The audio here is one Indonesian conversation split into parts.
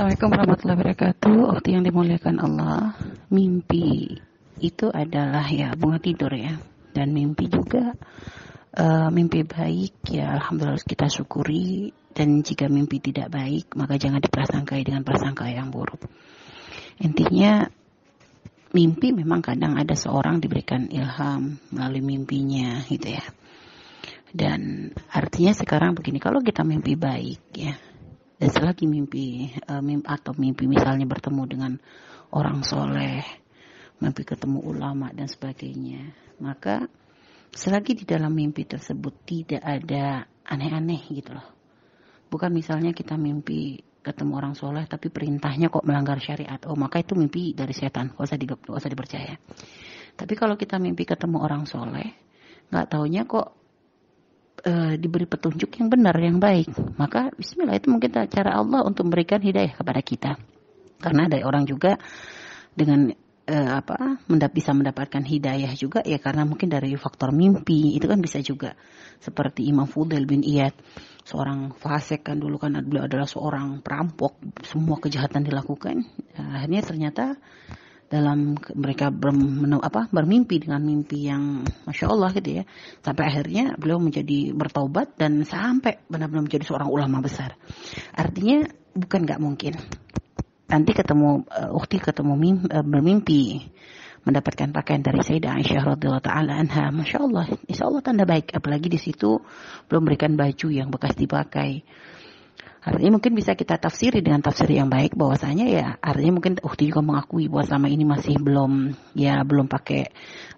Assalamualaikum warahmatullahi wabarakatuh. Waktu yang dimuliakan Allah, mimpi itu adalah ya bunga tidur ya, dan mimpi juga uh, mimpi baik ya alhamdulillah kita syukuri dan jika mimpi tidak baik maka jangan diprasangkai dengan prasangka yang buruk. Intinya mimpi memang kadang ada seorang diberikan ilham melalui mimpinya gitu ya. Dan artinya sekarang begini, kalau kita mimpi baik ya, dan selagi mimpi, uh, mimpi atau mimpi misalnya bertemu dengan orang soleh, mimpi ketemu ulama dan sebagainya, maka selagi di dalam mimpi tersebut tidak ada aneh-aneh gitu loh. Bukan misalnya kita mimpi ketemu orang soleh tapi perintahnya kok melanggar syariat. Oh maka itu mimpi dari setan, gak usah, di, gak usah dipercaya. Tapi kalau kita mimpi ketemu orang soleh, nggak taunya kok uh, diberi petunjuk yang benar, yang baik, maka Bismillah itu mungkin cara Allah untuk memberikan hidayah kepada kita. Karena ada orang juga dengan uh, apa mendap bisa mendapatkan hidayah juga ya karena mungkin dari faktor mimpi itu kan bisa juga. Seperti Imam Fudail bin Iyad seorang fasik kan dulu kan beliau adalah seorang perampok semua kejahatan dilakukan. Akhirnya ternyata dalam mereka ber, apa, bermimpi dengan mimpi yang masya Allah gitu ya. Sampai akhirnya beliau menjadi bertaubat dan sampai benar-benar menjadi seorang ulama besar. Artinya bukan nggak mungkin. Nanti ketemu uh, ukti ketemu mimpi, uh, bermimpi mendapatkan pakaian dari Sayyidah Aisyah radhiyallahu taala anha masya Allah insya Allah tanda baik. Apalagi di situ belum berikan baju yang bekas dipakai Artinya mungkin bisa kita tafsiri dengan tafsir yang baik bahwasanya ya artinya mungkin Uhti juga mengakui bahwa selama ini masih belum ya belum pakai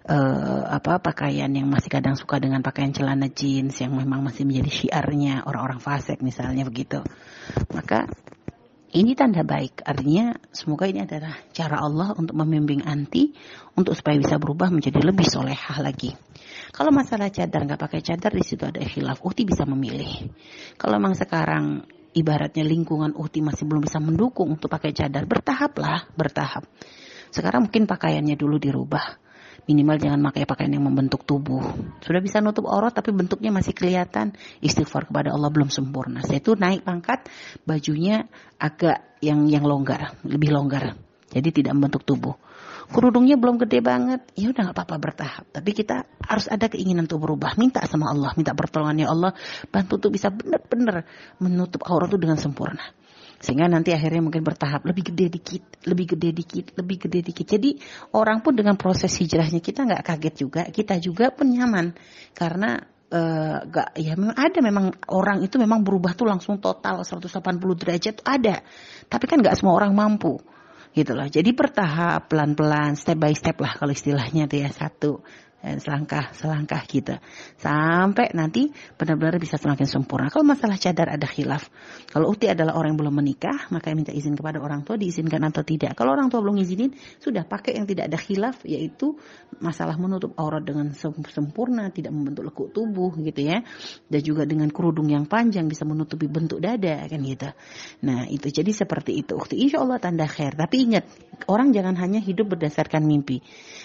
uh, apa pakaian yang masih kadang suka dengan pakaian celana jeans yang memang masih menjadi syiarnya orang-orang fasik misalnya begitu. Maka ini tanda baik, artinya semoga ini adalah cara Allah untuk membimbing anti untuk supaya bisa berubah menjadi lebih solehah lagi. Kalau masalah cadar nggak pakai cadar di situ ada khilaf, Uhti bisa memilih. Kalau memang sekarang ibaratnya lingkungan uhti masih belum bisa mendukung untuk pakai cadar, bertahap lah, bertahap. Sekarang mungkin pakaiannya dulu dirubah. Minimal jangan pakai pakaian yang membentuk tubuh. Sudah bisa nutup aurat tapi bentuknya masih kelihatan. Istighfar kepada Allah belum sempurna. Saya itu naik pangkat, bajunya agak yang yang longgar, lebih longgar. Jadi tidak membentuk tubuh kerudungnya belum gede banget, ya udah nggak apa-apa bertahap. Tapi kita harus ada keinginan untuk berubah, minta sama Allah, minta pertolongannya Allah, bantu untuk bisa benar-benar menutup aurat itu dengan sempurna. Sehingga nanti akhirnya mungkin bertahap lebih gede dikit, lebih gede dikit, lebih gede dikit. Jadi orang pun dengan proses hijrahnya kita nggak kaget juga, kita juga pun nyaman karena uh, gak ya memang ada memang orang itu memang berubah tuh langsung total 180 derajat tuh ada. Tapi kan nggak semua orang mampu gitu loh. Jadi bertahap, pelan-pelan, step by step lah kalau istilahnya tuh ya satu selangkah selangkah gitu sampai nanti benar-benar bisa semakin sempurna. Kalau masalah cadar ada khilaf. Kalau Uti adalah orang yang belum menikah, maka minta izin kepada orang tua diizinkan atau tidak. Kalau orang tua belum izinin, sudah pakai yang tidak ada khilaf, yaitu masalah menutup aurat dengan sempurna, tidak membentuk lekuk tubuh gitu ya, dan juga dengan kerudung yang panjang bisa menutupi bentuk dada kan gitu. Nah itu jadi seperti itu. Ukti insya Allah tanda khair. Tapi ingat orang jangan hanya hidup berdasarkan mimpi.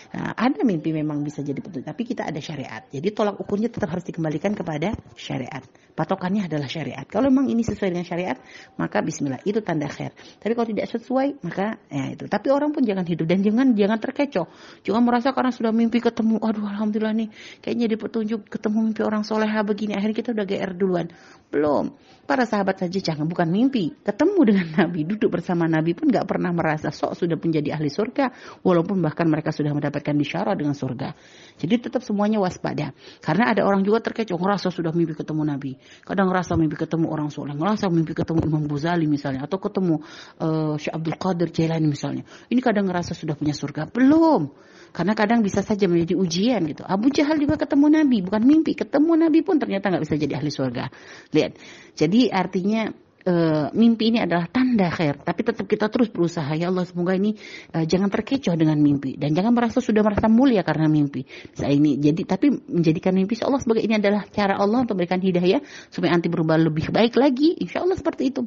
Nah, ada mimpi memang bisa jadi betul, tapi kita ada syariat. Jadi tolak ukurnya tetap harus dikembalikan kepada syariat. Patokannya adalah syariat. Kalau memang ini sesuai dengan syariat, maka bismillah itu tanda khair. Tapi kalau tidak sesuai, maka ya itu. Tapi orang pun jangan hidup dan jangan jangan terkecoh. Jangan merasa karena sudah mimpi ketemu, aduh alhamdulillah nih, kayaknya di petunjuk ketemu mimpi orang soleha begini, akhirnya kita udah GR duluan. Belum. Para sahabat saja jangan bukan mimpi. Ketemu dengan Nabi, duduk bersama Nabi pun gak pernah merasa sok sudah menjadi ahli surga. Walaupun bahkan mereka sudah mendapatkan bisyara dengan surga. Jadi tetap semuanya waspada. Karena ada orang juga terkecoh, ngerasa sudah mimpi ketemu Nabi. Kadang ngerasa mimpi ketemu orang soleh. Ngerasa mimpi ketemu Imam Ghazali misalnya. Atau ketemu uh, Syekh Abdul Qadir Jailani misalnya. Ini kadang ngerasa sudah punya surga. Belum. Karena kadang bisa saja menjadi ujian gitu. Abu Jahal juga ketemu Nabi, bukan mimpi. Ketemu Nabi pun ternyata nggak bisa jadi ahli surga. Lihat. Jadi artinya uh, mimpi ini adalah tanda khair, tapi tetap kita terus berusaha. Ya Allah semoga ini uh, jangan terkecoh dengan mimpi. Dan jangan merasa sudah merasa mulia karena mimpi. Saya ini jadi tapi menjadikan mimpi Allah sebagai ini adalah cara Allah untuk memberikan hidayah supaya anti berubah lebih baik lagi. Insya Allah seperti itu.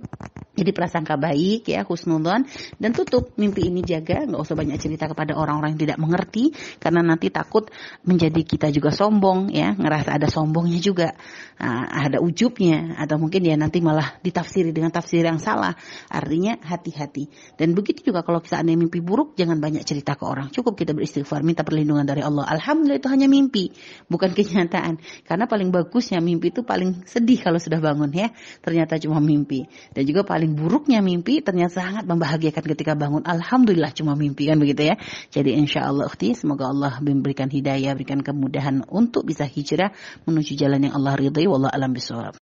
Jadi prasangka baik ya husnudzon. Dan tutup. Mimpi ini jaga. Nggak usah banyak cerita kepada orang-orang yang tidak mengerti. Karena nanti takut menjadi kita juga sombong ya. Ngerasa ada sombongnya juga. Nah, ada ujubnya. Atau mungkin ya nanti malah ditafsir ditafsiri dengan tafsir yang salah. Artinya hati-hati. Dan begitu juga kalau seandainya mimpi buruk, jangan banyak cerita ke orang. Cukup kita beristighfar, minta perlindungan dari Allah. Alhamdulillah itu hanya mimpi, bukan kenyataan. Karena paling bagusnya mimpi itu paling sedih kalau sudah bangun ya. Ternyata cuma mimpi. Dan juga paling buruknya mimpi ternyata sangat membahagiakan ketika bangun. Alhamdulillah cuma mimpi kan begitu ya. Jadi insya Allah semoga Allah memberikan hidayah, berikan kemudahan untuk bisa hijrah menuju jalan yang Allah ridhai. Wallah alam bisawab.